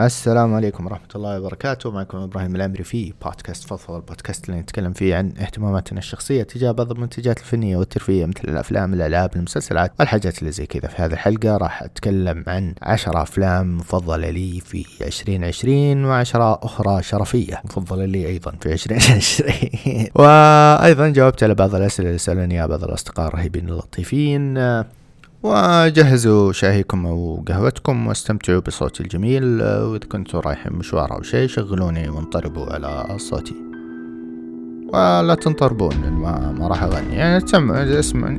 السلام عليكم ورحمة الله وبركاته. معكم إبراهيم العمري في بودكاست فضفض البودكاست اللي نتكلم فيه عن اهتماماتنا الشخصية تجاه بعض المنتجات الفنية والترفيهية مثل الأفلام الألعاب المسلسلات والحاجات اللي زي كذا. في هذه الحلقة راح أتكلم عن عشرة أفلام مفضلة لي في 2020 وعشرة أخرى شرفية. مفضلة لي أيضا في 2020 وأيضا جاوبت على بعض الأسئلة اللي سألوني بعض الأصدقاء الرهيبين اللطيفين. وجهزوا شاهيكم أو قهوتكم واستمتعوا بصوتي الجميل. وإذا كنتوا رايحين مشوار أو شيء شغلوني وانطربوا على صوتي. ولا تنطربون ما, ما راح أغني. يعني تسمعوا اسمعوا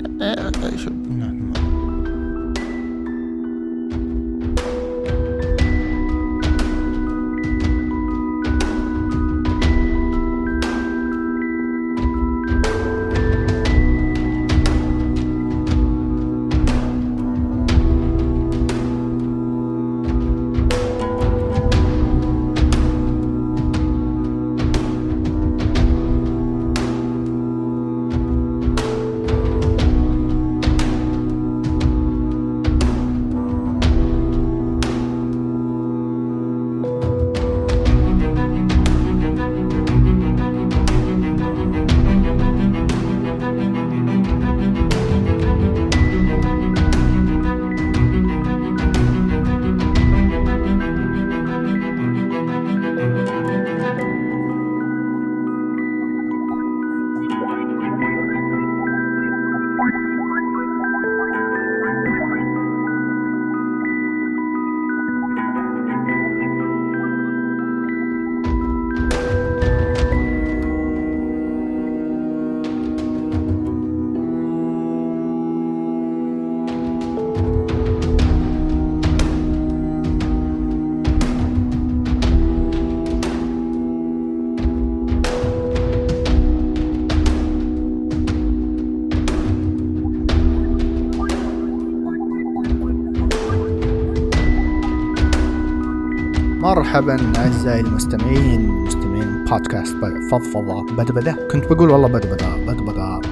مرحبا أعزائي المستمعين مستمعين بودكاست فضفضة. بدبدة كنت بقول والله بدبدة بدبدة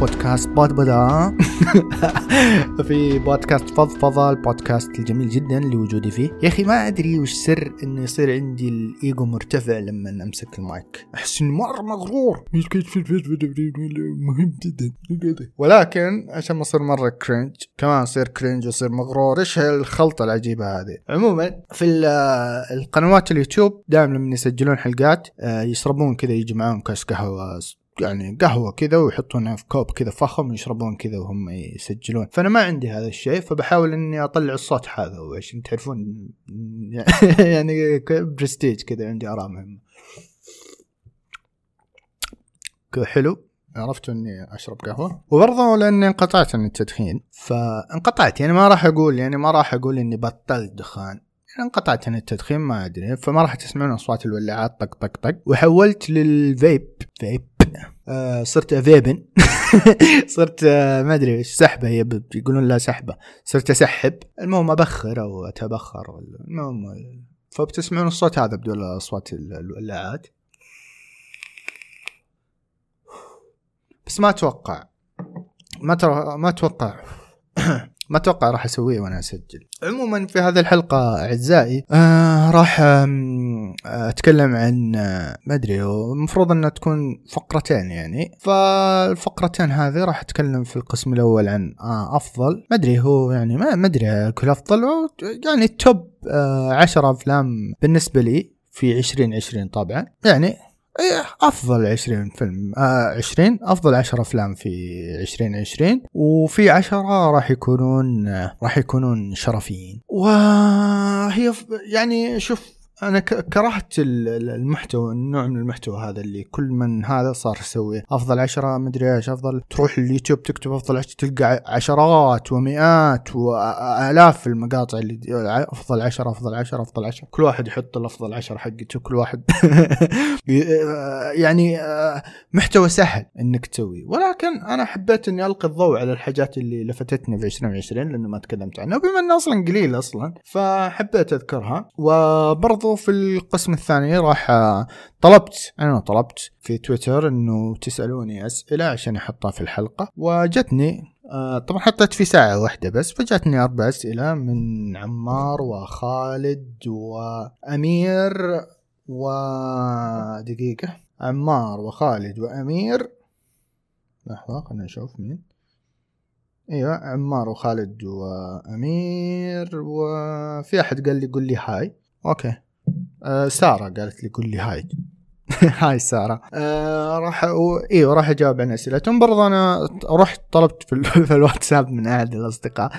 بودكاست بدبدة في بودكاست فضفضة البودكاست الجميل جدا لوجودي فيه. يا أخي ما أدري وش سر إنه يصير عندي الايجو مرتفع لما أمسك المايك. أحس إني مرة مغرور مهم جدا. ولكن عشان ما أصير مرة cringe كمان أصير cringe وأصير مغرور إيش هالخلطة العجيبة هذه؟ عموما في القنوات اليوتيوب دائما لما يسجلون حلقات آه، يشربون كذا يجي معاهم كاس قهوة يعني قهوة كذا ويحطونها في كوب كذا فخم ويشربون كذا وهم يسجلون. فأنا ما عندي هذا الشيء فبحاول إني أطلع الصوت هذا عشان تعرفون يعني برستيج كذا عندي آراء مهمة. حلو. عرفت إني أشرب قهوة. وبرضه لأني انقطعت عن التدخين فانقطعت. يعني ما راح أقول يعني ما راح أقول إني بطلت دخان. انقطعت عن التدخين ما أدري. فما راح تسمعون أصوات الولاعات طق طق طق. وحولت للفيب. فيب. آه صرت فيبن صرت آه ما أدري إيش سحبة هي يقولون لها سحبة. صرت أسحب. المهم أبخر أو أتبخر. المهم فبتسمعون الصوت هذا بدون أصوات الولاعات بس ما أتوقع. ما ترى ما أتوقع. ما أتوقع راح أسويه وأنا أسجل. عموما في هذه الحلقة أعزائي آه راح أتكلم عن آه ما أدري المفروض أنها تكون فقرتين يعني. فالفقرتين هذه راح أتكلم في القسم الأول عن آه أفضل. ما أدري هو يعني ما أدري كل أفضل. يعني توب آه عشر أفلام بالنسبة لي في 2020 طبعا. يعني أفضل 20 فيلم. آه 20 أفضل 10 أفلام في 2020 وفي 10 راح يكونون راح يكونون شرفيين. وهي يعني شوف أنا كرهت المحتوى النوع من المحتوى هذا اللي كل من هذا صار يسوي أفضل عشرة مدري إيش أفضل تروح اليوتيوب تكتب أفضل عشرة تلقى عشرات ومئات والاف المقاطع اللي أفضل عشرة أفضل عشرة أفضل عشرة. كل واحد يحط الأفضل عشرة حقته كل واحد. يعني محتوى سهل إنك تسوي ولكن أنا حبيت إني ألقي الضوء على الحاجات اللي لفتتني في 2020 لأنه ما تكلمت عنها. وبما إنه أصلا قليل أصلا فحبيت أذكرها. وبرضو في القسم الثاني راح طلبت أنا طلبت في تويتر إنه تسألوني أسئلة عشان أحطها في الحلقة وجتني آه طبعا حطيت في ساعة واحدة بس فجاتني أربع أسئلة من عمار وخالد وأمير ودقيقة عمار وخالد وأمير لحظة خلنا نشوف مين. أيوه عمار وخالد وأمير وفي أحد قال لي قول لي hi. okay. آه سارة قالت لي قول لي hi. hi سارة. آه راح. إيوه راح أجاوب عن اسئلتهم برضه أنا رحت طلبت في, ال... في الواتساب من أحد الأصدقاء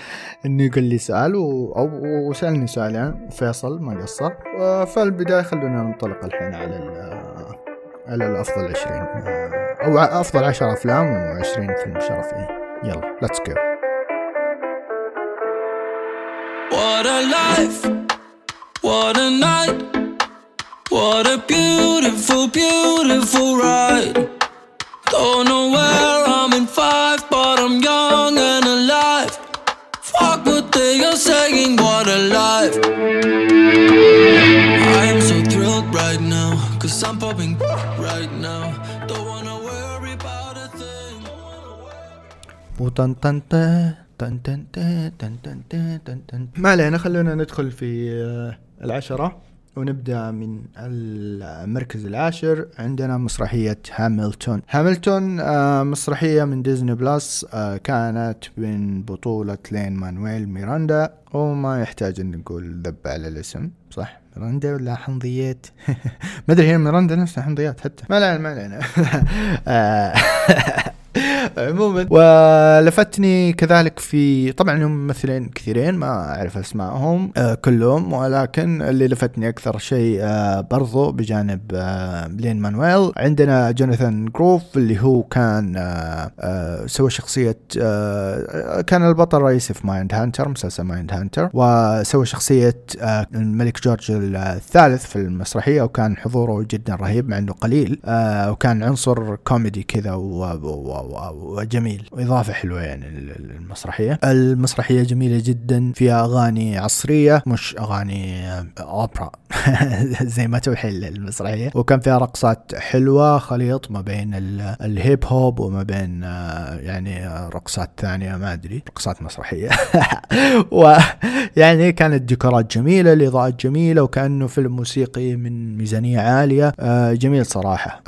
إنه يقول لي سؤال و... أو وسألني سؤالين. يعني فيصل ما قصر. فالبداية خلونا ننطلق الحين على ال... على الأفضل 20 آه، أو أفضل 10 أفلام و20 فيلم شرفي يلا ليتس جو What a life, what a night, what a beautiful, beautiful ride. Don't know where I'm in five, but I'm young and alive. Fuck what they are saying, what a life. I am so thrilled right now, cause I'm popping right now. Don't wanna worry about a thing. وطن تن تن تن تن تن تن تن تن ما علينا خلونا ندخل في آه، العشرة ونبدأ من المركز العاشر. عندنا مسرحية هاملتون. هاملتون آه، مسرحية من ديزني بلس آه، كانت من بطولة لين مانويل ميراندا وما يحتاج أن نقول ذب على الاسم صح؟ ميراندا ولا حمضيات ما أدري هي ميراندا نفسها حمضيات حتى. ما علينا ما علينا. عموما. ولفتني كذلك في طبعا هم ممثلين كثيرين ما أعرف أسمائهم آه كلهم ولكن اللي لفتني أكثر شيء آه برضو بجانب آه لين مانويل. عندنا جوناثان جروف اللي هو كان سوى شخصية آه كان البطل الرئيسي في مايند هانتر مسلسل مايند هانتر وسوى شخصية آه الملك جورج الثالث في المسرحية وكان حضوره جدا رهيب مع إنه قليل وكان عنصر كوميدي كذا وجميل. واضافه حلوة يعني المسرحيه المسرحية جميلة جدا فيها أغاني عصرية مش أغاني أوبرا. زي ما توحي المسرحية. وكان فيها رقصات حلوة خليط ما بين الهيب هوب وما بين يعني رقصات ثانية ما أدري رقصات مسرحية. ويعني كانت ديكورات جميلة الإضاءات جميلة وكأنه فيلم موسيقي من ميزانية عالية. جميل صراحة.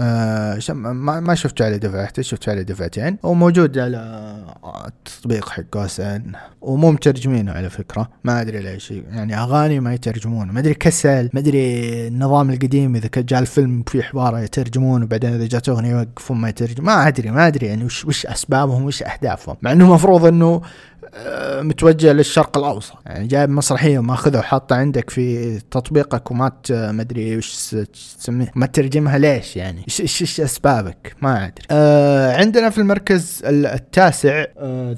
ما شفته على دفعته شفته على دفعتين. وموجود على التطبيق حق اوسن ومو مترجمينه على فكرة. ما أدري ليش. يعني أغاني ما يترجمونه. ما أدري كسل. ما أدري النظام القديم إذا جاء الفيلم في حوار يترجمون وبعدين إذا جات أغنية يوقفون ما يترجم. ما أدري. ما أدري يعني وش وش أسبابهم وش أهدافهم. مع إنه المفروض إنه متوجه للشرق الأوسط. يعني جايب مسرحية وماخذها وحاطه عندك في تطبيقك وما ما أدري وش تسميه ما ترجمها ليش يعني؟ إيش إيش أسبابك؟ ما أدري. آه عندنا في المركز التاسع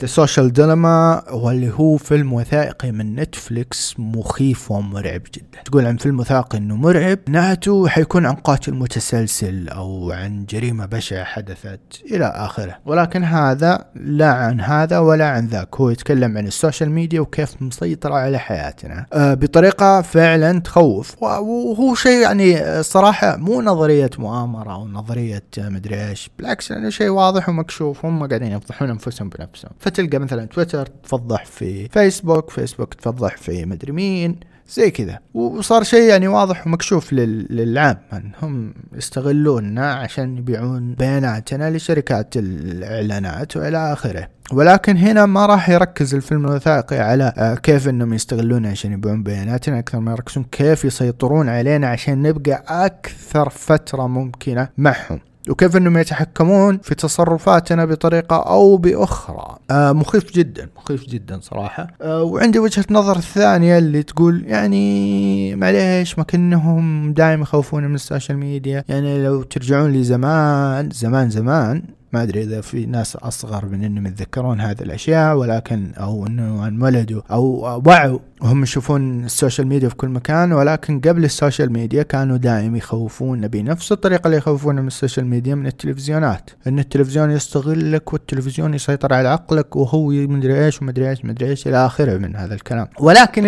The Social Dilemma واللي هو فيلم وثائقي من نتفليكس مخيف ومرعب جدا. تقول عن فيلم وثائقي إنه مرعب نهايته حيكون عن قاتل متسلسل أو عن جريمة بشعة حدثت إلى آخره. ولكن هذا لا عن هذا ولا عن ذاك. هو يتكلم عن ال social media وكيف مسيطرة على حياتنا. آه بطريقة فعلا تخوف. وهو شيء يعني صراحة مو نظرية مؤامرة أو نظرية مدري إيش. بالعكس يعني شيء واضح ومكشوف. هم قاعدين يفضحون أنفسهم بنفسهم. فتلقى مثلا تويتر تفضح في فيسبوك فيسبوك تفضح في مدري مين. زي كذا. وصار شيء يعني واضح ومكشوف للعام. انهم يستغلوننا عشان يبيعون بياناتنا لشركات الإعلانات وإلى آخره. ولكن هنا ما راح يركز الفيلم الوثائقي على آه، كيف إنهم يستغلون عشان يبيعون بياناتنا. أكثر ما يركزون كيف يسيطرون علينا عشان نبقى أكثر فترة ممكنة معهم. وكيف إنهم يتحكمون في تصرفاتنا بطريقة أو بأخرى. آه مخيف جدا مخيف جدا صراحة. آه وعندي وجهة نظر الثانية اللي تقول يعني معليش ما كأنهم دائما يخوفون من ال social media. يعني لو ترجعون لي زمان زمان زمان ما أدري إذا في ناس أصغر من إنهم يتذكرون هذه الأشياء ولكن أو انه انولدوا أو وعوا وهم يشوفون ال social media في كل مكان ولكن قبل ال social media كانوا دائما يخوفونا بنفس الطريقة اللي يخوفونا من ال social media من التلفزيونات. إن التلفزيون يستغلك والتلفزيون يسيطر على عقلك وهو مدري إيش ومدري إيش مدري إيش إلى آخره من هذا الكلام. ولكن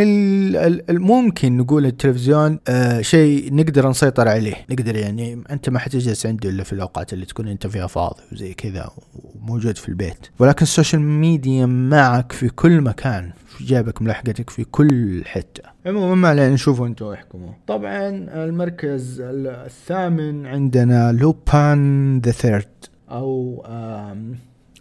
الممكن نقول التلفزيون آه شيء نقدر نسيطر عليه. نقدر يعني أنت ما حتجلس عنده إلا في الأوقات اللي تكون أنت فيها فاضي وزي كذا موجود في البيت. ولكن ال social media معك في كل مكان. في جيبك ملاحقتك في كل حتة. عموما ما علينا نشوفوا أنتم واحكموا طبعا المركز الثامن عندنا Lupin the Third. أو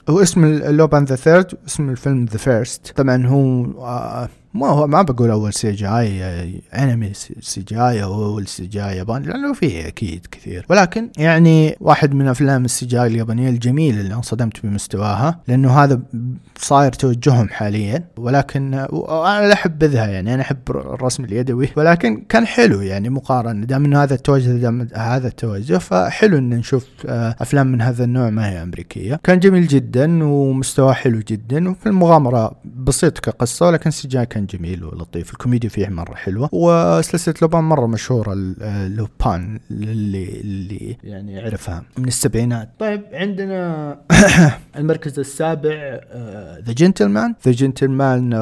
هو اسم Lupin the Third اسم الفيلم The First. طبعا هو ما هو ما بقول أول سي جي آي أنمي سي جي آي أو أول سي جي آي ياباني لأنه فيه أكيد كثير. ولكن يعني واحد من أفلام ال CGI اليابانية الجميله اللي انصدمت بمستواها لأنه هذا صاير توجههم حاليا ولكن أنا لا احبذها يعني أنا أحب الرسم اليدوي ولكن كان حلو يعني مقارنة. دام إنه هذا التوجه دام هذا التوجه فحلو إن نشوف آه، أفلام من هذا النوع ما هي أمريكية. كان جميل جدا ومستواه حلو جدا وفي المغامرة بسيط كقصة ولكن CG كان جميل ولطيف. الكوميديا فيه مرة حلوة. وسلسلة لوبان مرة مشهورة لوبان اللي اللي يعني يعرفها من السبعينات. طيب عندنا المركز السابع The Gentlemen The Gentlemen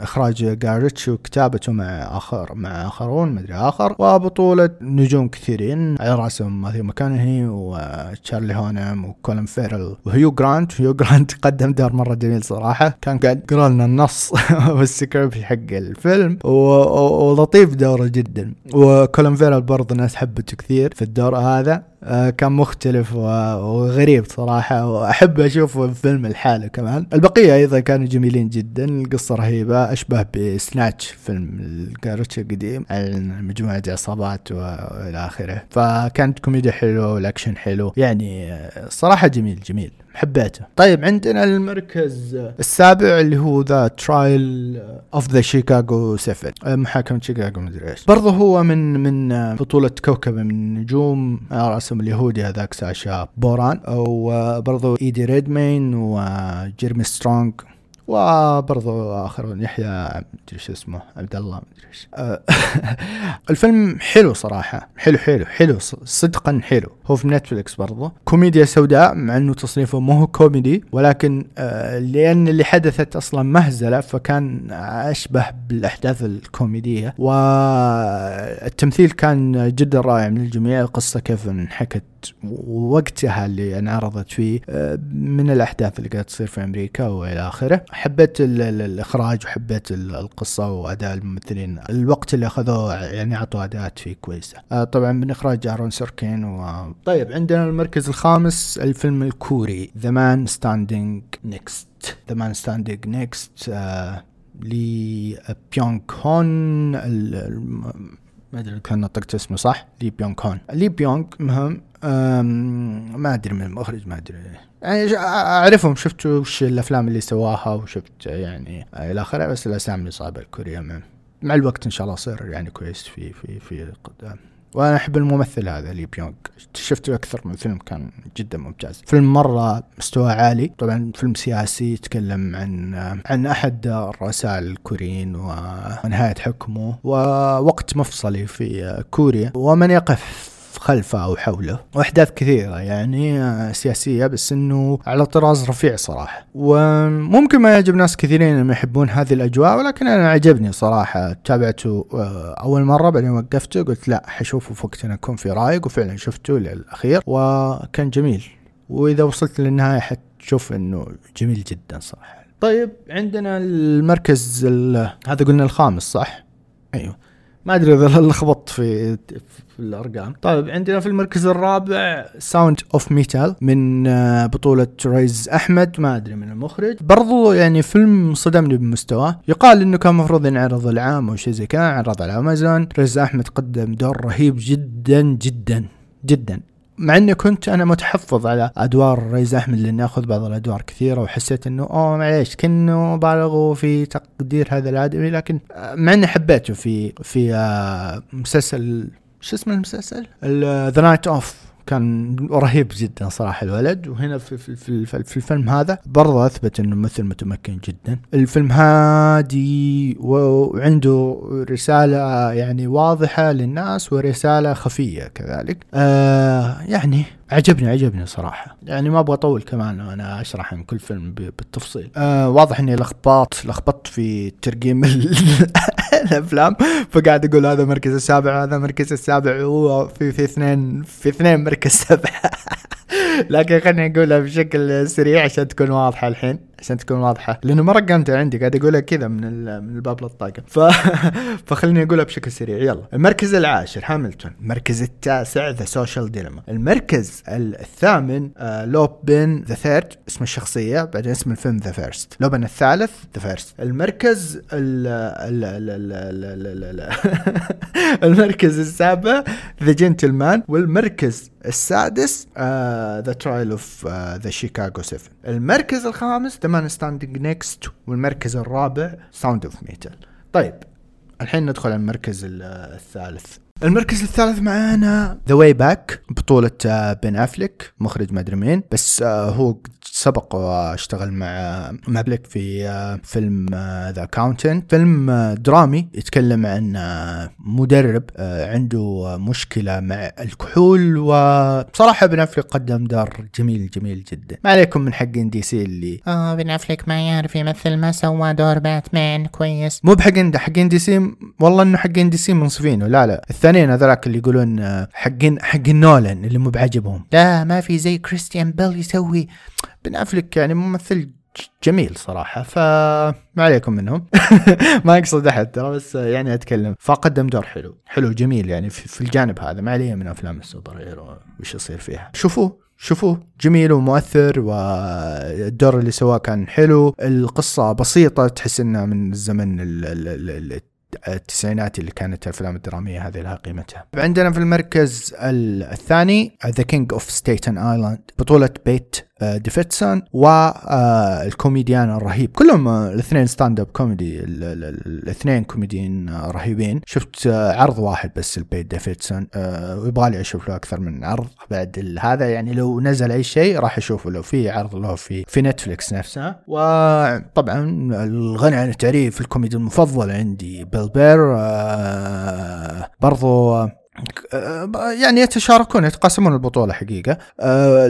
إخراج جاي ريتشي وكتابته مع اخر مع آخرون مدري آخر. وبطولة نجوم كثيرين على رأسهم ماثيو ماكونهي وتشارلي هونام وكولن فيرل وهيو جرانت. هيو جرانت قدم دور مرة جميل صراحة. كان قاعد يقرأ لنا النص والسكريبت حق الفيلم ولطيف دوره جدا. وكولن فيرل برضه الناس حبته كثير في الدور هذا. آه، كان مختلف وغريب صراحة وأحب أشوفه في فيلم لحاله كمان. البقية أيضا كانوا جميلين جدا القصة رهيبة أشبه ب Snatch فيلم لجاي ريتشي القديم عن مجموعة عصابات وإلى آخره. فكانت كوميديا حلوة والأكشن حلو يعني آه، صراحة جميل جميل. حبيته. طيب عندنا المركز السابع اللي هو The Trial of the Chicago 7 محاكمة شيكاغو مدري إيش. برضه هو من من بطولة كوكبة من النجوم رسم اليهودي هذاك ساشا بارون وبرضه إيدي ريدمين وجيرمي سترونج وبرضو اخرون يحيى مدري شو اسمه عبد الله مدري إيش. أه، الفيلم حلو صراحة حلو حلو حلو صدقا حلو. هو في نتفلكس برضو. كوميديا سوداء مع إنه تصنيفه مو هو كوميدي ولكن أه، لأن اللي حدثت أصلا مهزلة فكان أشبه بالأحداث الكوميدية. والتمثيل كان جدا رائع من الجميع القصة كيف انحكت وقتها اللي انعرضت فيه آه، من الأحداث اللي قاعدة تصير في أمريكا وإلى آخره. حبيت الإخراج وحبيت القصة وأداء الممثلين. الوقت اللي أخذوه يعني أعطوا أداءات فيه كويسة. آه، طبعا من إخراج أرون سوركين و... طيب عندنا المركز الخامس الفيلم الكوري The Man Standing Next The Man Standing Next لي بيونغ هون ما أدري كان نطقت اسمه صح؟ لي بيونغ هون لي بيونغ مهم ما أدري من المخرج ما أدري. يعني أعرفهم شفت وش الأفلام اللي سواها وشفت يعني إلى آخره بس الأسامي صعبه الكوريه مع الوقت إن شاء الله اصير يعني كويس في في في قدام. وأنا أحب الممثل هذا لي بيونغ شفته أكثر من فيلم كان جدا ممتاز. فيلم مرة مستوى عالي. طبعا فيلم سياسي يتكلم عن عن أحد الرؤساء الكوريين ونهاية حكمه ووقت مفصلي في كوريا. ومن يقف خلفه أو حوله. وأحداث كثيرة يعني آه، سياسية بس إنه على طراز رفيع صراحة. وممكن ما يعجب ناس كثيرين إنهم يحبون هذه الأجواء ولكن أنا عجبني صراحة. تابعته آه، أول مرة بعدين وقفته قلت لا حشوفه في وقت أكون في رايق وفعلا شفته للأخير وكان جميل. وإذا وصلت للنهاية حتشوف إنه جميل جدا صراحة. طيب عندنا المركز هذا قلنا الخامس صح؟ أيوه. ما أدري إذا لخبطت في في الأرقام. طيب عندنا في المركز الرابع Sound of Metal من آه، بطولة ريز احمد ما أدري من المخرج. برضو يعني فيلم صدمني بمستواه يقال إنه كان المفروض ينعرض العام أو شيء زي كذا عرض على امازون ريز احمد قدم دور رهيب جدا جدا جدا. مع إني كنت أنا متحفظ على أدوار ريز احمد لأني أخذ بعض الأدوار كثيرة وحسيت إنه أوه معليش كانه بالغوا في تقدير هذا الادمي لكن آه، مع إني حبيته في في آه، مسلسل شو اسم المسلسل؟ The Night Of كان رهيب جدا صراحة الولد. وهنا في في في, في الفيلم هذا برضه أثبت إنه ممثل متمكن جدا. الفيلم هادي وعنده رسالة يعني واضحة للناس ورسالة خفية كذلك. آه يعني عجبني عجبني صراحة. يعني ما أبغى أطول كمان وأنا أشرح عن كل فيلم بالتفصيل. آه واضح إني لخبطت لخبطت في ترقيم الأفلام. فقاعد أقول هذا مركز السابع هذا مركز السابع هو في في اثنين في اثنين مركز سبعة. لكن خليني أقولها بشكل سريع عشان تكون واضحة الحين. عشان تكون واضحة. لأنه ما رقمتها عندي قاعد أقولها كذا من من الباب للطاقة. ف... فخليني أقولها بشكل سريع. يلا. المركز العاشر هاملتون. المركز التاسع The Social Dilemma المركز الثامن Lupin Lupin the Third اسم الشخصية بعدين اسم الفيلم The First لوبن الثالث The First المركز ال ال ال ال ال المركز السابع The Gentlemen والمركز السادس The Trial of the Chicago 7 المركز الخامس The Man Standing Next والمركز الرابع Sound of Metal طيب الحين ندخل على المركز الثالث. المركز الثالث معانا. The Way Back بطولة بن افليك مخرج ما أدري مين. بس آه، هو سبق واشتغل مع مع افليك في آه، فيلم The Accountant فيلم آه، درامي يتكلم عن مدرب عنده مشكلة مع الكحول. وبصراحة بن افليك قدم دور جميل جميل جدا. ما عليكم من حقين DC اللي. آه بن افليك ما يعرف يمثل ما سوى دور باتمان. كويس. مو بحقين حقين DC والله إنه حقين DC منصفينه. لا لا. الثانيين هذولاك اللي يقولون آه، حقين حقين نولن اللي مو بعجبهم لا ما في زي كريستيان بيل يسوي. بن أفلك يعني ممثل جميل صراحة فما عليكم منهم. ما أقصد أحد ترى بس يعني أتكلم. فقدم دور حلو حلو جميل يعني في الجانب هذا. ما عليه من أفلام ال super hero وش يصير فيها. شوفوه شوفوه. جميل ومؤثر والدور اللي سواه كان حلو. القصة بسيطة تحس إنها من الزمن التسعينات اللي كانت الأفلام الدرامية هذه لها قيمتها. عندنا في المركز الثاني The King of Staten Island بطولة بيت ديفيتسون والكوميديان الرهيب. كلهم الاثنين stand up comedy الاثنين كوميديين رهيبين. شفت عرض واحد بس البيت ديفيتسون ويبغالي أشوف له أكثر من عرض بعد هذا يعني لو نزل أي شيء راح أشوفه. لو في عرض له في في نتفلكس نفسها وطبعا الغني عن التعريف الكوميدي المفضل عندي بيل بير برضو يعني يتشاركون يتقاسمون البطولة حقيقة. آه،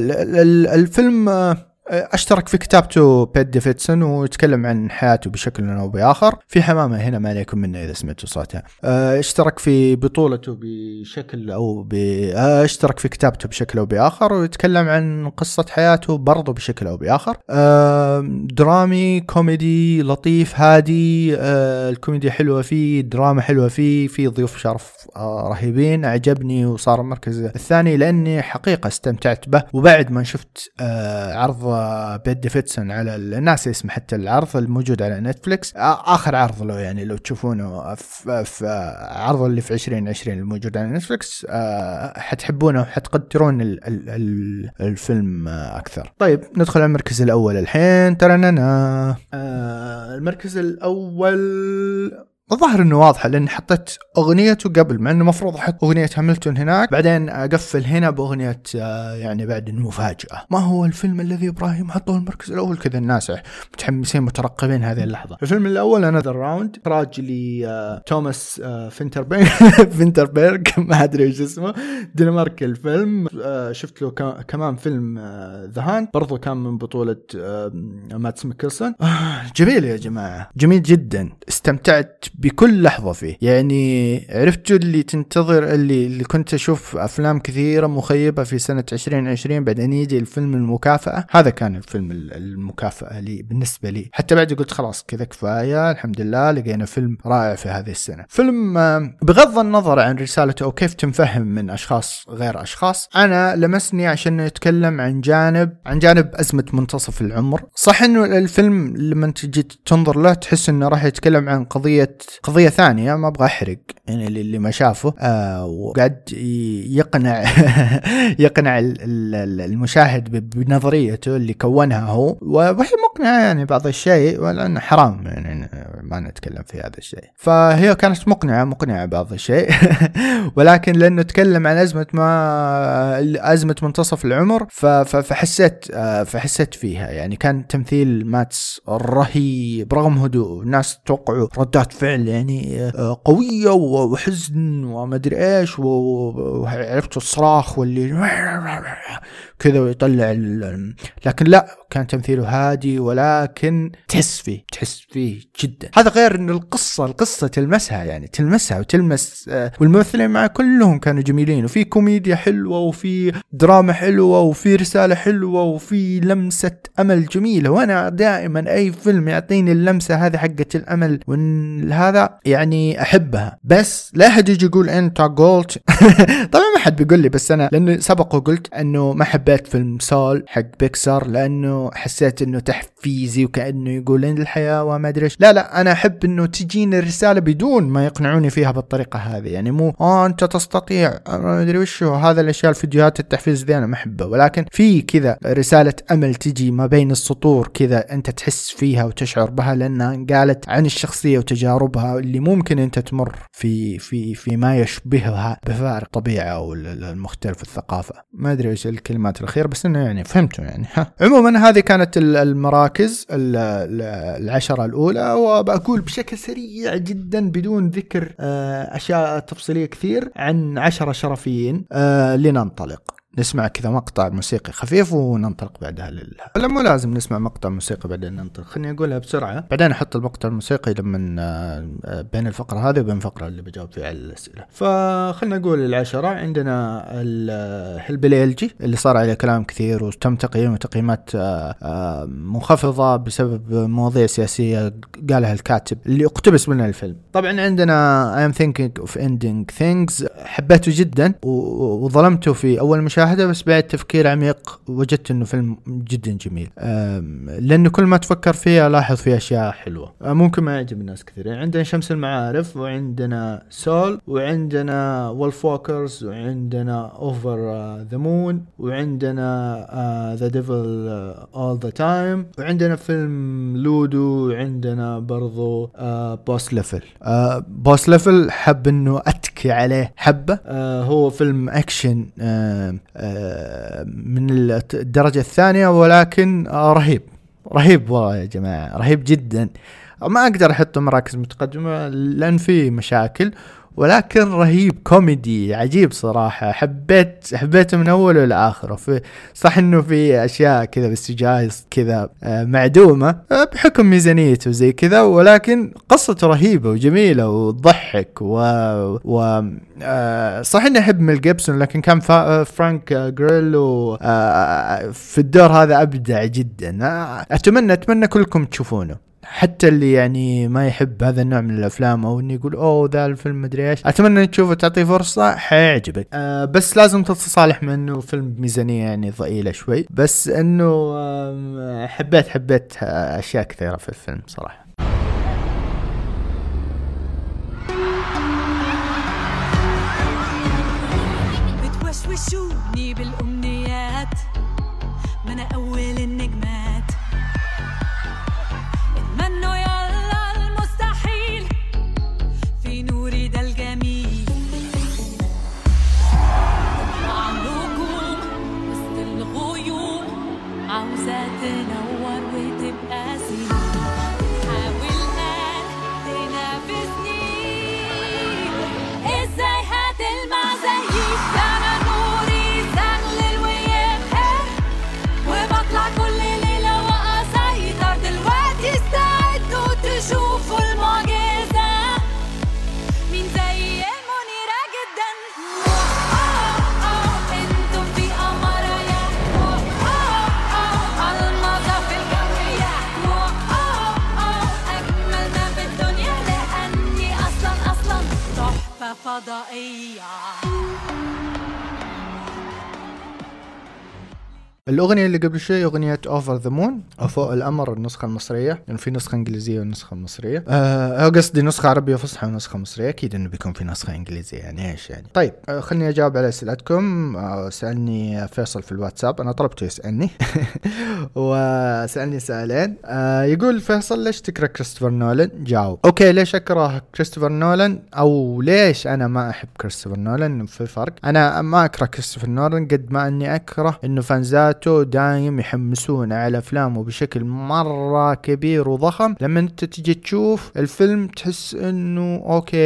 الفيلم آه، أشترك في كتابته بيت ديفيدسون ويتكلم عن حياته بشكل أو بآخر. في حمامة هنا ما عليكم منه إذا سمعتوا صوتها آه، أشترك في بطولته بشكل أو ب... آه، أشترك في كتابته بشكل أو بآخر ويتكلم عن قصة حياته برضه بشكل أو بآخر. درامي كوميدي لطيف هادي. الكوميديا حلوة فيه دراما حلوة فيه في ضيوف شرف رهيبين. عجبني وصار المركز الثاني لأني حقيقة استمتعت به. وبعد ما شفت عرض بيت ديفيدسون على الناس اسمه حتى العرض الموجود على نتفلكس آخر عرض له يعني لو تشوفونه في, في عرضه اللي في 2020 الموجود على نتفلكس حتحبونه وحتقدرون الفيلم أكثر. طيب ندخل على المركز الأول الحين. ترى المركز الأول الظاهر إنه واضحة لاني حطيت أغنيته قبل مع إنه المفروض أحط أغنية هاملتون هناك بعدين أقفل هنا بأغنية آه، يعني بعد المفاجأة. ما هو الفيلم الذي إبراهيم حطه المركز الأول؟ كذا الناس متحمسين مترقبين هذه اللحظة. الفيلم الأول Another Round إخراج لي آه، توماس آه، فينتربيرغ فينتربيرغ ما أدري إيش اسمه دنماركي الفيلم. شفت له كمان فيلم The Hunt برضو كان من بطولة ماتس ميكلسون جميل يا جماعة جميل جدا. استمتعت بكل لحظة فيه. يعني عرفتوا اللي تنتظر اللي, اللي كنت أشوف أفلام كثيرة مخيبة في سنة 2020 بعدين يجي الفيلم المكافأة. هذا كان الفيلم المكافأة لي بالنسبة لي. حتى بعد قلت خلاص كذا كفاية الحمد لله لقينا فيلم رائع في هذه السنة. فيلم بغض النظر عن رسالته أو كيف تنفهم من أشخاص غير أشخاص أنا لمسني عشان يتكلم عن جانب عن جانب أزمة منتصف العمر. صح إنه الفيلم لما تجي تنظر له تحس إنه راح يتكلم عن قضية قضية ثانية ما أبغى أحرق يعني اللي ما شافه. آه وقاعد يقنع يقنع المشاهد بنظريته اللي كونها هو. وهي مقنعة يعني بعض الشيء ولأنه حرام يعني ما نتكلم في هذا الشيء. فهي كانت مقنعة مقنعة بعض الشيء. ولكن لأنه تكلم عن أزمة ما أزمة منتصف العمر فحسيت آه، فحسيت فيها. يعني كان تمثيل ماتس رهيب رغم هدوء الناس توقعوا ردات فعل يعني آه، قوية وحزن وما أدري إيش وعرفت الصراخ واللي كذا ويطلع لكن لا كان تمثيله هادي ولكن تحس فيه تحس فيه جدا. هذا غير إن القصة القصة تلمسها يعني تلمسها وتلمس آه، والممثلين معه كلهم كانوا جميلين. وفي كوميديا حلوة وفي دراما حلوة وفي رسالة حلوة وفي لمسة أمل جميلة. وأنا دائما أي فيلم يعطيني اللمسة هذه حقه الأمل وإن هذا يعني أحبها. بس لا أحد يجي يقول أنت قلت. طبعا ما حد بيقول لي بس أنا لأنه سبق وقلت أنه ما حبيت فيلم سول حق بيكسار لأنه حسيت إنه تحفيزي وكأنه يقول ان الحياة وما أدري لا لا أنا أحب إنه تجيني الرسالة بدون ما يقنعوني فيها بالطريقة هذه. يعني مو آه أنت تستطيع ما أدري وش هذا الأشياء الفيديوهات التحفيز دي أنا ما احبها ولكن في كذا رسالة أمل تجي ما بين السطور كذا أنت تحس فيها وتشعر بها لأنها قالت عن الشخصية وتجاربها اللي ممكن أنت تمر في في في ما يشبهها بفارق الطبيعه أو ال- ال- المختلف الثقافة. ما أدري إيش الكلمات الأخيرة بس إنه يعني فهمتوا يعني. ها. عموما هذه كانت ال- المراكز ال- ال- العشرة الأولى وبقول بشكل سريع جدا بدون ذكر آه، أشياء تفصيلية كثير عن عشرة شرفيين آه، لننطلق. نسمع كذا مقطع موسيقي خفيف وننطلق بعدها لل لا مو لازم نسمع مقطع موسيقي بعدين ننطلق. خليني أقولها بسرعة. بعدين أحط المقطع الموسيقي لما آه، آه، بين الفقرة هذه وبين الفقرة اللي بجاوب فيها على الأسئلة. فخلنا نقول العشرة. عندنا ال- البليلجي اللي صار عليه كلام كثير وتم تقييمه تقييمات آه، آه، منخفضة بسبب مواضيع سياسية قالها الكاتب اللي اقتبس منها الفيلم. طبعا عندنا I am thinking of ending things. حبيته جدا وظلمته في أول مشاهدة. بس بعد تفكير عميق وجدت إنه فيلم جدا جميل. لأنه كل ما تفكر فيه ألاحظ فيه أشياء حلوة. أه، ممكن ما يعجب الناس كثير. يعني عندنا شمس المعارف وعندنا Soul وعندنا Wolfwalkers وعندنا Over the Moon وعندنا The Devil All the Time وعندنا فيلم لودو وعندنا برضو Boss Level Boss Level حب إنه أتكي عليه حبة. آه هو فيلم أكشن. آه آه من الت- الدرجة الثانية ولكن آه رهيب. رهيب والله يا جماعة رهيب جدا. ما أقدر احطه مراكز متقدمة لأن فيه مشاكل. ولكن رهيب كوميدي عجيب صراحة. حبيت حبيته من أوله لآخره. في صح إنه في أشياء كذا بال CGI زي كذا آه، معدومة آه، بحكم ميزانيته زي كذا ولكن قصته رهيبة وجميلة وتضحك و, و... آه، صح إني أحب ميل جيبسون لكن كان فرانك جريلو في الدور هذا أبدع جدا. أتمنى أتمنى كلكم تشوفونه. حتى اللي يعني ما يحب هذا النوع من الأفلام أو إنه يقول أوه ذا الفيلم مدري إيش. أتمنى انك تشوفه تعطيه فرصة حيعجبك. آه بس لازم تتصالح مع إنه فيلم بميزانيه يعني ضئيلة شوي. بس إنه حبيت حبيت آه، أشياء كثيرة في الفيلم صراحة. 哒哎呀。الأغنية اللي قبل شوي أغنية Over the Moon أو فوق القمر النسخة المصرية. لأن يعني في نسخة إنجليزية والنسخه المصريه آه أو قصدي نسخة عربية فصحى ونسخة مصرية. أكيد إنه بيكون في نسخة إنجليزية يعني إيش يعني؟ طيب آه خليني أجاوب على أسئلتكم. آه سألني فيصل في الواتساب. أنا طلبته يسألني. وسألني سؤالين. آه يقول فيصل ليش تكره كريستوفر نولان؟ جاوب. okay ليش أكره كريستوفر نولان؟ أو ليش أنا ما أحب كريستوفر نولان؟ في فرق. أنا ما أكره كريستوفر نولان قد ما أني أكره إنه fans اته دايم يحمسون على أفلامه بشكل مرة كبير وضخم. لما أنت تجي تشوف الفيلم تحس إنه أوكي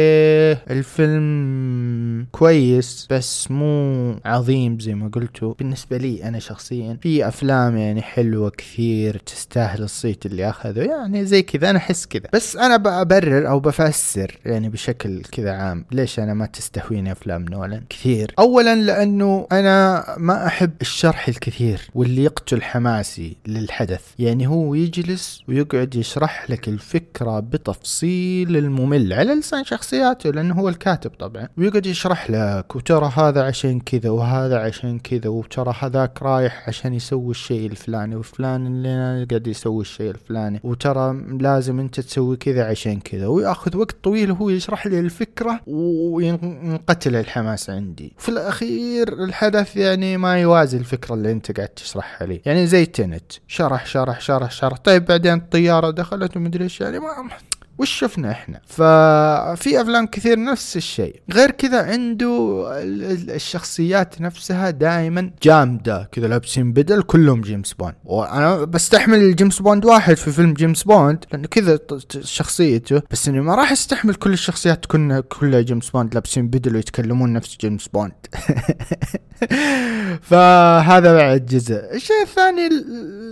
الفيلم كويس بس مو عظيم زي ما قلتوا. بالنسبة لي أنا شخصيا في أفلام يعني حلوة كثير تستاهل الصيت اللي أخذه. يعني زي كذا أنا أحس كذا. بس أنا ببرر أو بفسر يعني بشكل كذا عام ليش أنا ما تستهويني أفلام نولان كثير؟ اولا لأنه أنا ما أحب الشرح الكثير. واللي يقتل حماسي للحدث. يعني هو يجلس ويقعد يشرح لك الفكرة بتفصيل الممل على لسان شخصياته لأنه هو الكاتب طبعا. ويقعد يشرح لك وترى هذا عشان كذا وهذا عشان كذا وترى هذاك رايح عشان يسوي الشيء الفلاني وفلان اللي قاعد يسوي الشيء الفلاني وترى لازم أنت تسوي كذا عشان كذا. ويأخذ وقت طويل وهو يشرح لي الفكرة وينقتل الحماس عندي. في الأخير الحدث يعني ما يوازي الفكرة اللي أنت قاعد تشرحها لي. يعني زي Tenet. شرح شرح شرح شرح. طيب بعدين الطيارة دخلت ومدري إيش يعني ما وش شفنا إحنا؟ ففي أفلام كثير نفس الشيء. غير كذا عنده ال- ال- الشخصيات نفسها دائما جامدة. كذا لابسين بدل كلهم جيمس بوند. وأنا بستحمل جيمس بوند واحد في فيلم جيمس بوند لأنه كذا شخصيته. بس إني ما راح أستحمل كل الشخصيات تكون كلها جيمس بوند لابسين بدل ويتكلمون نفس جيمس بوند. فهذا بعد جزء. الشيء الثاني ال-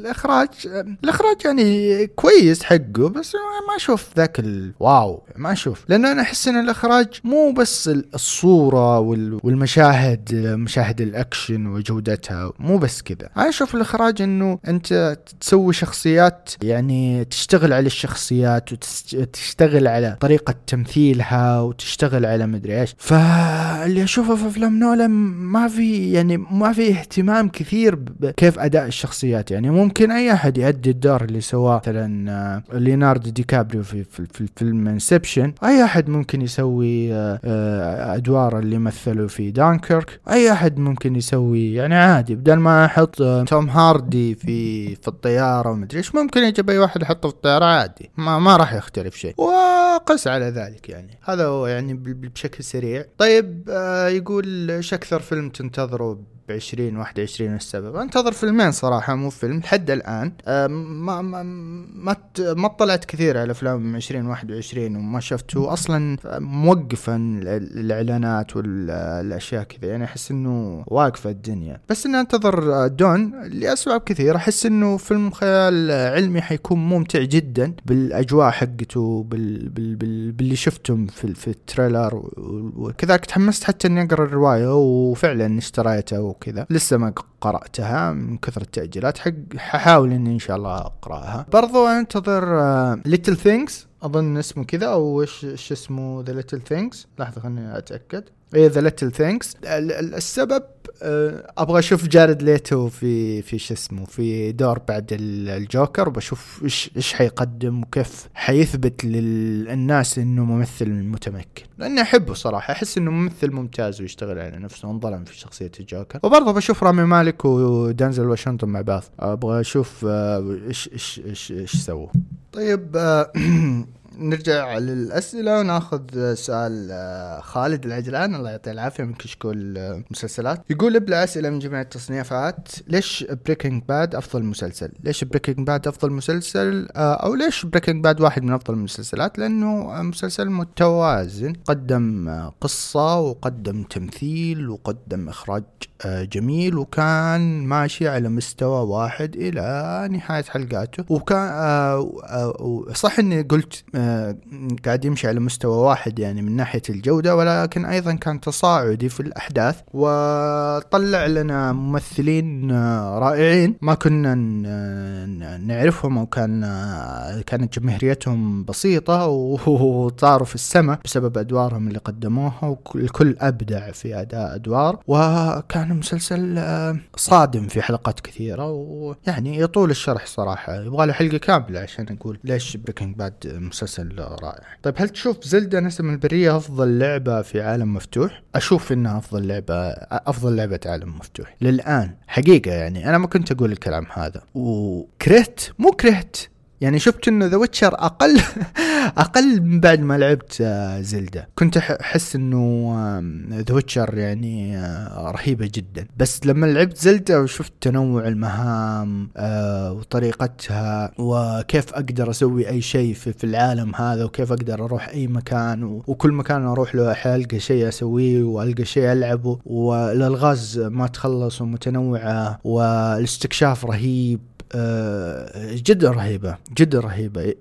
الإخراج. الإخراج يعني كويس حقه بس ما أشوف ذاك ال wow ما أشوف. لأنه أنا أحس إن الإخراج مو بس ال- الصورة وال- والمشاهد مشاهد الأكشن وجودتها مو بس كذا. أنا أشوف الإخراج إنه أنت تسوي شخصيات يعني تشتغل على الشخصيات وتشتغل على طريقة تمثيلها وتشتغل على مدري إيش. فاللي أشوفه في أفلام نولان ما في يعني ما في اهتمام كثير بكيف أداء الشخصيات. يعني ممكن أي أحد يؤدي الدور اللي سواه مثلا آه، ليوناردو دي كابريو في في, في الفيلم Inception أي أحد ممكن يسوي آه، آه، أدوار اللي مثلوا في دانكيرك. أي أحد ممكن يسوي يعني عادي بدل ما أحط آه، توم هاردي في في الطيارة ومدري إيش ممكن يجيب أي واحد يحطه في الطيارة عادي ما ما راح يختلف شيء. وقس على ذلك يعني. هذا هو يعني بشكل سريع. طيب يقول إيش أكثر فيلم تنتظره 20 21 السبب. أنتظر فيلمين صراحة مو فيلم لحد الآن. آه، ما ما ما ما اطلعت كثير على أفلام 20 21 وما شفته أصلا موقفا ال- الإعلانات والأشياء كذا يعني أحس إنه واقفة الدنيا. بس إني أنتظر آه، Dune لأسباب كثير أحس إنه فيلم خيال علمي حيكون ممتع جدا بالأجواء حقته بال بال بال باللي شفتم في, في ال trailer وكذلك تحمست حتى إني أقرأ الرواية وفعلا اشتريتها وكذا لسه ما قرأتها من كثر التأجيلات حق ححاول إني إن شاء الله أقرأها. برضو أنتظر Little Things أظن اسمه كذا أو إيش إيش اسمه The Little Things لحظة خليني أتأكد. إيه The Little Things السبب آه، أبغى أشوف جارد ليتو في في شو اسمه في دور بعد ال- الجوكر وبشوف إيش إيش حيقدم وكيف حيثبت للناس إنه ممثل متمكن. لأني أحبه صراحة. أحس إنه ممثل ممتاز ويشتغل على نفسه وانظلم في شخصية الجوكر. وبرضه بشوف رامي مالك ودانزل واشنطن مع بعض. أبغى أشوف آه، إيش إيش إيش إيش سووا. طيب آه، نرجع للأسئلة وناخذ سؤال آه، خالد العجلان الله يعطيه العافية من كشكول مسلسلات يقول ابلع أسئلة من جميع التصنيفات. ليش Breaking Bad أفضل مسلسل؟ ليش Breaking Bad أفضل مسلسل؟ آه، أو ليش Breaking Bad واحد من أفضل المسلسلات؟ لأنه مسلسل متوازن. قدم آه، قصة وقدم تمثيل وقدم إخراج جميل وكان ماشي على مستوى واحد إلى نهاية حلقاته. وكان صح إني قلت قاعد يمشي على مستوى واحد يعني من ناحية الجودة ولكن أيضا كان تصاعدي في الأحداث وطلع لنا ممثلين آه، رائعين ما كنا نعرفهم أو كان آه، كانت جماهيريتهم بسيطة وطاروا في السماء بسبب أدوارهم اللي قدموها والكل أبدع في أداء أدوار. وكان مسلسل آه، صادم في حلقات كثيرة ويعني يطول الشرح صراحة. يبغى له حلقة كاملة عشان أقول ليش Breaking Bad مسلسل رائع. طيب هل تشوف زلدة نسم البرية أفضل لعبة في عالم مفتوح؟ أشوف إنها أفضل لعبة أفضل لعبة عالم مفتوح. للآن حقيقة يعني أنا ما كنت أقول الكلام هذا. وكرهت مو كرهت يعني شفت إنه The Witcher أقل أقل من بعد ما لعبت آه، Zelda كنت أحس إنه The Witcher يعني آه، رهيبة جدا. بس لما لعبت Zelda وشفت تنوع المهام آه، وطريقتها وكيف أقدر أسوي أي شيء في, العالم هذا وكيف أقدر أروح أي مكان وكل مكان أروح له ألقى شيء أسويه وألقى شيء ألعبه. والالغاز ما تخلص ومتنوعة والإستكشاف رهيب. جدا رهيبة جدا رهيبة.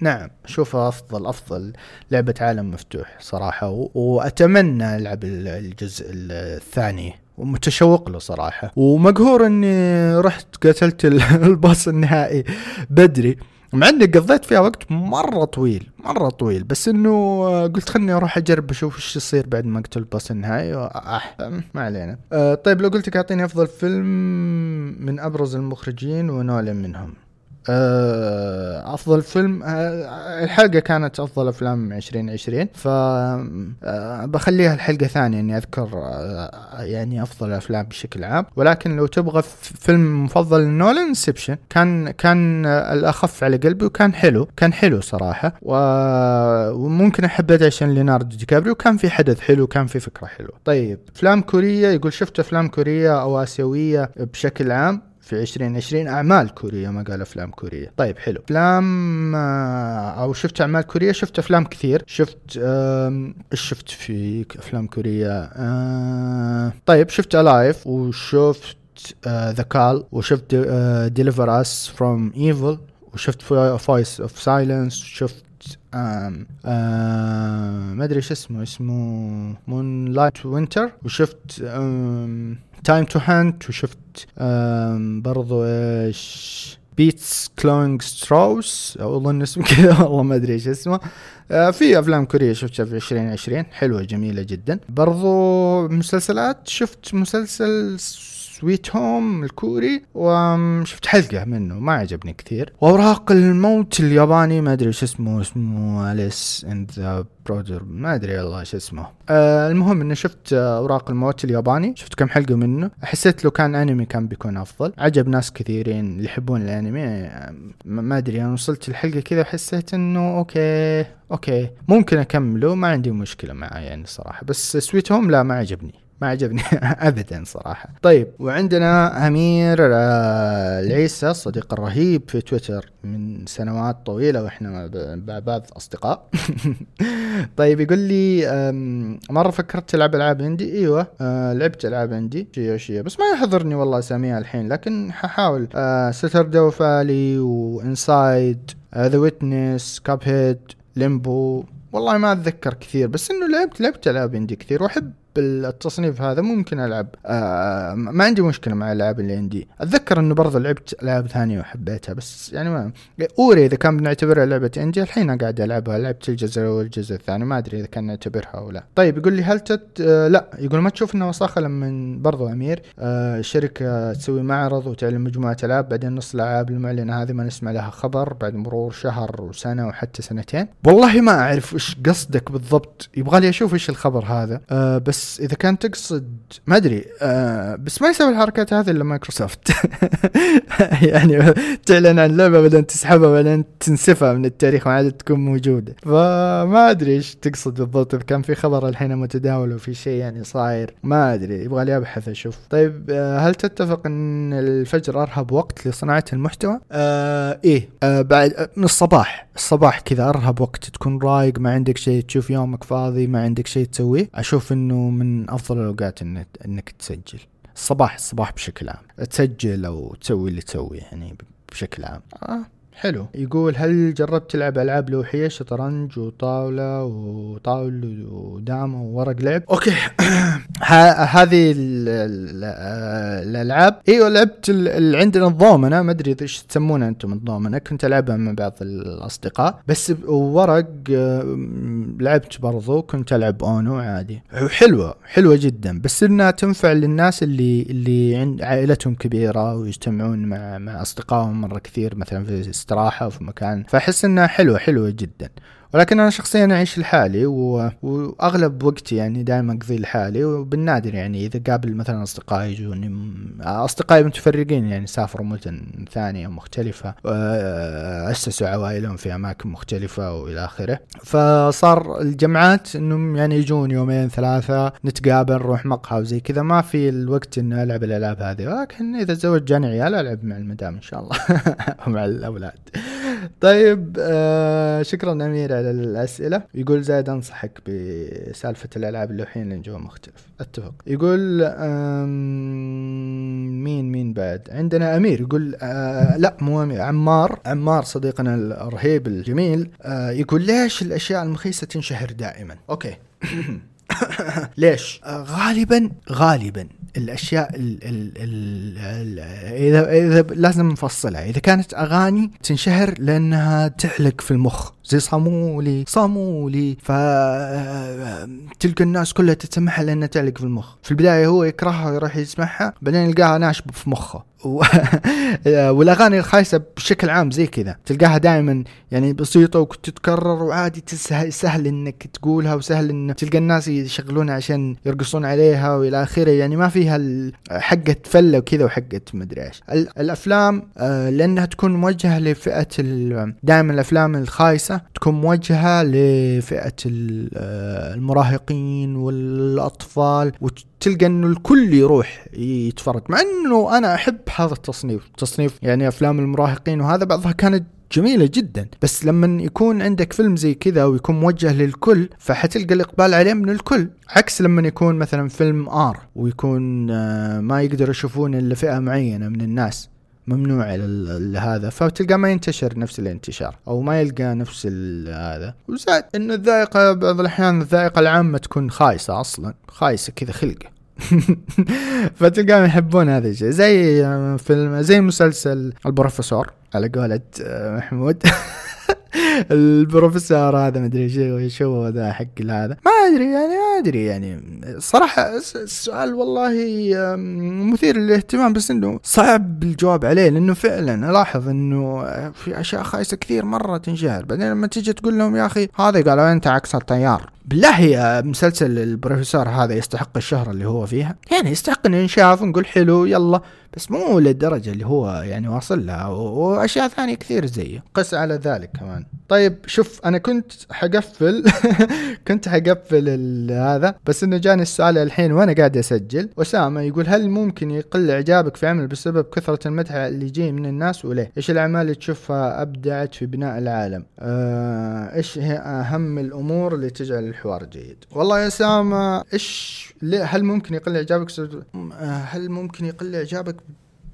نعم اشوفها أفضل أفضل لعبة عالم مفتوح صراحة و- وأتمنى ألعب ال- الجزء الثاني ومتشوق له صراحة. ومقهور إني رحت قتلت ال- الباص النهائي بدري. مع إني قضيت فيها وقت مرة طويل مرة طويل. بس إنه آه، قلت خلني أروح أجرب أشوف إيش يصير بعد ما أقتل الباص النهائي. آه ما علينا. آه طيب لو قلت لك أعطيني أفضل فيلم من أبرز المخرجين ونولان منهم. أفضل فيلم آه، الحلقة كانت أفضل أفلام 2020 ف آه، بخليها الحلقة ثانية إني أذكر آه، يعني أفضل الافلام بشكل عام. ولكن لو تبغى فيلم مفضل لنولان Inception كان كان آه، الأخف على قلبي وكان حلو كان حلو صراحة. وممكن احبه عشان ليوناردو دي كابريو كان في حدث حلو كان في فكرة حلوة. طيب أفلام كورية يقول شفت أفلام كورية أو آسيوية بشكل عام؟ في 2020 أعمال كورية ما قال أفلام كورية. طيب حلو. أفلام آه، أو شفت أعمال كورية؟ شفت أفلام كثير. شفت إيش شفت في أفلام كورية آه، طيب شفت Alive وشفت The Call وشفت Deliver Us from Evil وشفت Voice of Silence شفت آم آم ما أدري إيش اسمه اسمه Moonlit Winter وشفت Time to Hunt وشفت برضو إيش Beasts Clawing Straws أو أظن اسمه كذا والله ما أدري إيش اسمه. آه في أفلام كورية شفتها في 2020 حلوة جميلة جدا. برضو مسلسلات شفت مسلسل Sweet Home الكوري وشفت حلقة منه ما عجبني كثير. وأوراق الموت الياباني ما أدري إيش اسمه اسمه Alice in the Border ما أدري والله إيش اسمه. آه المهم إني شفت آه، أوراق الموت الياباني شفت كم حلقة منه. حسيت لو كان أنمي كان بيكون أفضل. عجب ناس كثيرين اللي يحبون الأنمي آه، ما أدري أنا وصلت الحلقة كذا حسيت إنه okay okay ممكن أكمله ما عندي مشكلة معاه يعني صراحة. بس Sweet Home لا ما عجبني. ما عجبني ابدا صراحة. طيب وعندنا أمير آه، العيسى الصديق الرهيب في تويتر من سنوات طويلة وإحنا بعض أصدقاء. طيب يقول لي مرة فكرت تلعب ألعاب indie. إيوه آه، لعبت ألعاب indie. شيء شيء. بس ما يحضرني والله أساميها الحين لكن ححاول. آه، Stardew Valley و Inside The Witness Cuphead Limbo والله ما أتذكر كثير بس إنه لعبت لعبت ألعاب indie كثير وأحب التصنيف هذا ممكن ألعب. آه ما عندي مشكلة مع الألعاب ال indie. أتذكر إنه برضه لعبت ألعاب ثانية وحبيتها بس يعني ما أدري إذا كان بنعتبرها لعبة indie الحين قاعد ألعبها. لعبت الجزء الأول والجزء الثاني ما أدري إذا كان نعتبرها أو لا. طيب يقول لي هل تت آه لا. يقول ما تشوف انها وساخة لما برضه أمير آه شركة تسوي معرض وتعلن مجموعة ألعاب بعدين نص الألعاب المعلنة هذه ما نسمع لها خبر بعد مرور شهر وسنة وحتى سنتين. والله ما أعرف إيش قصدك بالضبط. يبغى لي أشوف إيش الخبر هذا. آه بس إذا كان تقصد ما أدري آه بس ما يسوي الحركات هذه إلا مايكروسوفت. يعني تعلن عن لعبة بعدين تسحبها بعدين تنسفها من التاريخ ما عاد تكون موجودة. فما أدري إيش تقصد بالضبط اذا كان في خبر الحين متداول وفي شيء يعني صاير. ما أدري يبغى لي أبحث أشوف. طيب آه هل تتفق إن الفجر أرهب وقت لصناعة المحتوى؟ آه إيه آه بعد آه، من الصباح. الصباح كذا أرهب وقت تكون رايق ما عندك شيء تشوف يومك فاضي ما عندك شيء تسويه. أشوف إنه من أفضل الأوقات انك, إنك تسجل. الصباح الصباح بشكل عام. تسجل أو تسوي اللي تسويه يعني بشكل عام. آه. حلو. يقول هل جربت تلعب ألعاب لوحية؟ شطرنج وطاولة وطاول ودام وورق لعب. أوكي. هذه ال- ال- الألعاب. إيوه لعبت ال- ال- عندنا الضومنه ما أدري إيش تسمونها أنتم الضومنه كنت ألعبها مع بعض الأصدقاء. بس ورق لعبت برضو. كنت ألعب أونو عادي. حلوة. حلوة جدا. بس إنها تنفع للناس اللي اللي عند عائلتهم كبيرة ويجتمعون مع مع أصدقائهم مرة كثير. مثلا في استراحة في مكان فأحس إنها حلوة حلوة جدا. ولكن أنا شخصيا أعيش لحالي و... وأغلب وقتي يعني دائما اقضي لحالي وبالنادر يعني. إذا قابل مثلا اصدقائي يجوني أصدقائي متفرقين يعني سافروا مدن ثانية مختلفة آه، أسسوا عوائلهم في أماكن مختلفة وإلى آخره. فصار الجمعات إنهم يعني يجون يومين ثلاثة نتقابل نروح مقهى وزي كذا. ما في الوقت إني ألعب الألعاب هذه ولكن إذا تزوج جاني عيال ألعب مع المدام إن شاء الله ومع الأولاد. طيب آه شكرا أمير على الأسئلة. يقول زايد أنصحك بسالفة الألعاب اللوحية لأن جو مختلف. أتفق. يقول مين مين بعد؟ عندنا أمير يقول آه لا مو أمير عمار. عمار صديقنا الرهيب الجميل آه يقول ليش الأشياء المخيسة تنشهر دائما؟ okay. ليش؟ آه، غالبا غالبا. الأشياء ال ال ال ال إذا إذا لازم نفصلها. إذا كانت أغاني تنشهر لأنها تعلق في المخ. زي صامولي صامولي. ف تلقى الناس كلها تسمعها لأنها تعلق في المخ. في البداية هو يكرهها ويروح يسمعها بعدين يلقاها ناشبه في مخه. و- والأغاني الخايسة بشكل عام زي كذا. تلقاها دائما يعني بسيطة وتتكرر وعادي تسهل سهل إنك تقولها وسهل إن تلقى الناس يشغلونها عشان يرقصون عليها وإلى آخره. يعني ما فيها حقه فلة وكذا وحقه مدري إيش. ال- الأفلام آه، لأنها تكون موجهة لفئة دائما الأفلام الخايسة. تكون موجهة لفئة آه، المراهقين والأطفال وتلقى إنه الكل يروح يتفرج. مع إنه أنا أحب هذا التصنيف. تصنيف يعني أفلام المراهقين وهذا بعضها كانت جميلة جدا. بس لما يكون عندك فيلم زي كذا ويكون موجه للكل فحتلقى الإقبال عليه من الكل. عكس لما يكون مثلا فيلم آر ويكون آه، ما يقدروا يشوفون إلا فئة معينة من الناس. ممنوع هذا فتلقى ما ينتشر نفس الانتشار أو ما يلقى نفس هذا. وزاد إن الذائقة بعض الأحيان الذائقة العامة تكون خايسة أصلا خايسة كذا خلقة. فتلقاهم يحبون هذا الشيء. زي فيلم زي مسلسل البروفيسور. على قولة آه، محمود. البروفيسور هذا مدري شو شو ذا حق هذا. ما أدري يعني ما أدري يعني صراحة الس- السؤال والله مثير للاهتمام بس إنه صعب الجواب عليه لأنه فعلا ألاحظ إنه في أشياء خايسة كثير مرة تنشهر. بعدين لما تيجي تقول لهم يا أخي هذا قالوا أنت عكس التيار. بالله يا مسلسل البروفيسور هذا يستحق الشهرة اللي هو فيها؟ يعني يستحق إنه ينشاف ونقول حلو يلا. بس مو للدرجة اللي هو يعني واصل لها و- وأشياء ثانية كثير زيه قس على ذلك كمان. طيب شوف أنا كنت حقفل كنت حقفل هذا بس إنه جاني السؤال الحين وأنا قاعد أسجل. أسامة يقول هل ممكن يقل إعجابك في عمل بسبب كثرة المدح اللي يجي من الناس وليه؟ إيش الأعمال اللي تشوفها أبدعت في بناء العالم؟ آه، إيش هي أهم الأمور اللي تجعل الحوار جيد؟ والله يا أسامة إيش هل ممكن يقل إعجابك؟ آه، هل ممكن يقل إعجابك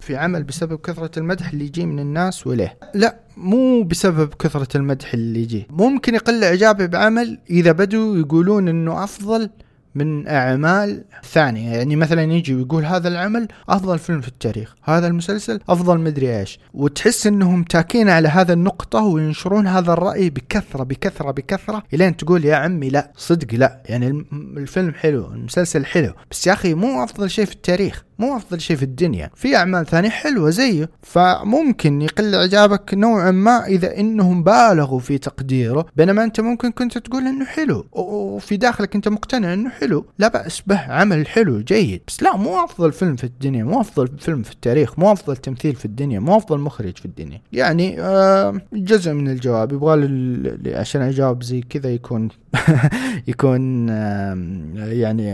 في عمل بسبب كثرة المدح اللي يجي من الناس وليه؟ لا مو بسبب كثرة المدح اللي يجي. ممكن يقل إعجابي بعمل إذا بدوا يقولون إنه أفضل من أعمال ثانية. يعني مثلا يجي ويقول هذا العمل أفضل فيلم في التاريخ هذا المسلسل أفضل مدري إيش. وتحس إنهم تاكين على هذا النقطة وينشرون هذا الرأي بكثرة بكثرة بكثرة إلين تقول يا عمي لا صدق لا. يعني الفيلم حلو المسلسل حلو. بس يا أخي مو أفضل شيء في التاريخ. مو أفضل شيء في الدنيا. في أعمال ثانية حلوة زيه. فممكن يقل إعجابك نوعا ما إذا إنهم بالغوا في تقديره بينما أنت ممكن كنت تقول إنه حلو. وفي داخلك أنت مقتنع إنه حلو. لا بأس به عمل حلو جيد. بس لا مو أفضل فيلم في الدنيا مو أفضل فيلم في التاريخ مو أفضل تمثيل في الدنيا مو أفضل مخرج في الدنيا. يعني آه جزء من الجواب. يبغى عشان أجاوب زي كذا يكون يكون يعني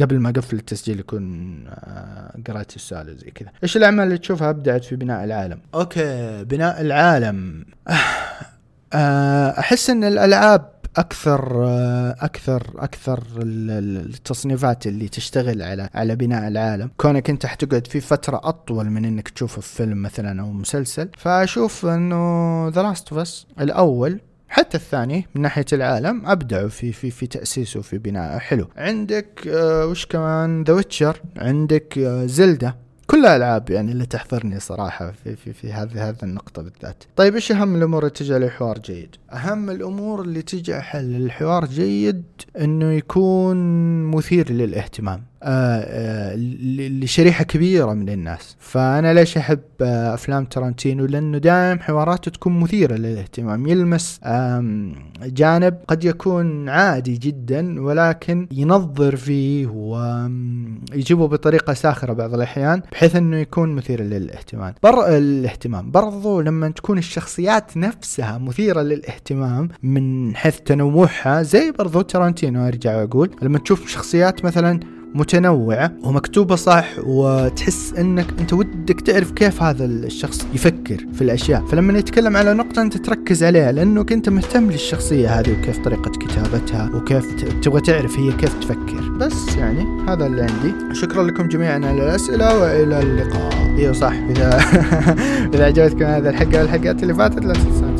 قبل ما أقفل التسجيل يكون آه، قرأت السؤال زي كذا. إيش الأعمال اللي تشوفها أبدعت في بناء العالم؟ okay بناء العالم. آه، أحس إن الألعاب أكثر آه، أكثر أكثر ال- ال- التصنيفات اللي تشتغل على على بناء العالم. كونك أنت حتقعد في فترة أطول من إنك تشوفه في فيلم مثلا أو مسلسل فأشوف إنه The Last of Us الأول حتى الثاني من ناحية العالم أبدعوا في في في تأسيسه في بنائه حلو. عندك آه وش كمان؟ The Witcher عندك آه Zelda كلها ألعاب يعني اللي تحضرني صراحة في في في هذه هذه النقطة بالذات. طيب إيش أهم الأمور اللي تجعل الحوار جيد؟ أهم الأمور اللي تجعل الحوار جيد إنه يكون مثير للاهتمام. آه، آه، ل- لشريحه كبيرة من الناس فأنا ليش أحب آه، أفلام ترنتينو لأنه دائم حواراته تكون مثيرة للاهتمام يلمس جانب قد يكون عادي جدا ولكن ينظر فيه ويجيبه بطريقة ساخرة بعض الأحيان بحيث إنه يكون مثير للاهتمام. بر الاهتمام برضو لما تكون الشخصيات نفسها مثيرة للاهتمام من حيث تنوعها زي برضو ترنتينو أرجع واقول لما تشوف شخصيات مثلا متنوعة ومكتوبة صح وتحس إنك أنت ودك تعرف كيف هذا الشخص يفكر في الأشياء. فلما يتكلم على نقطة أنت تركز عليها لأنك أنت مهتم للشخصية هذه وكيف طريقة كتابتها وكيف تبغى تعرف هي كيف تفكر. بس يعني هذا اللي عندي. شكرا لكم جميعا على الأسئلة وإلى اللقاء. أيوه صح إذا إذا عجبتكم هذه الحلقة والحلقات اللي فاتت لا تنسون.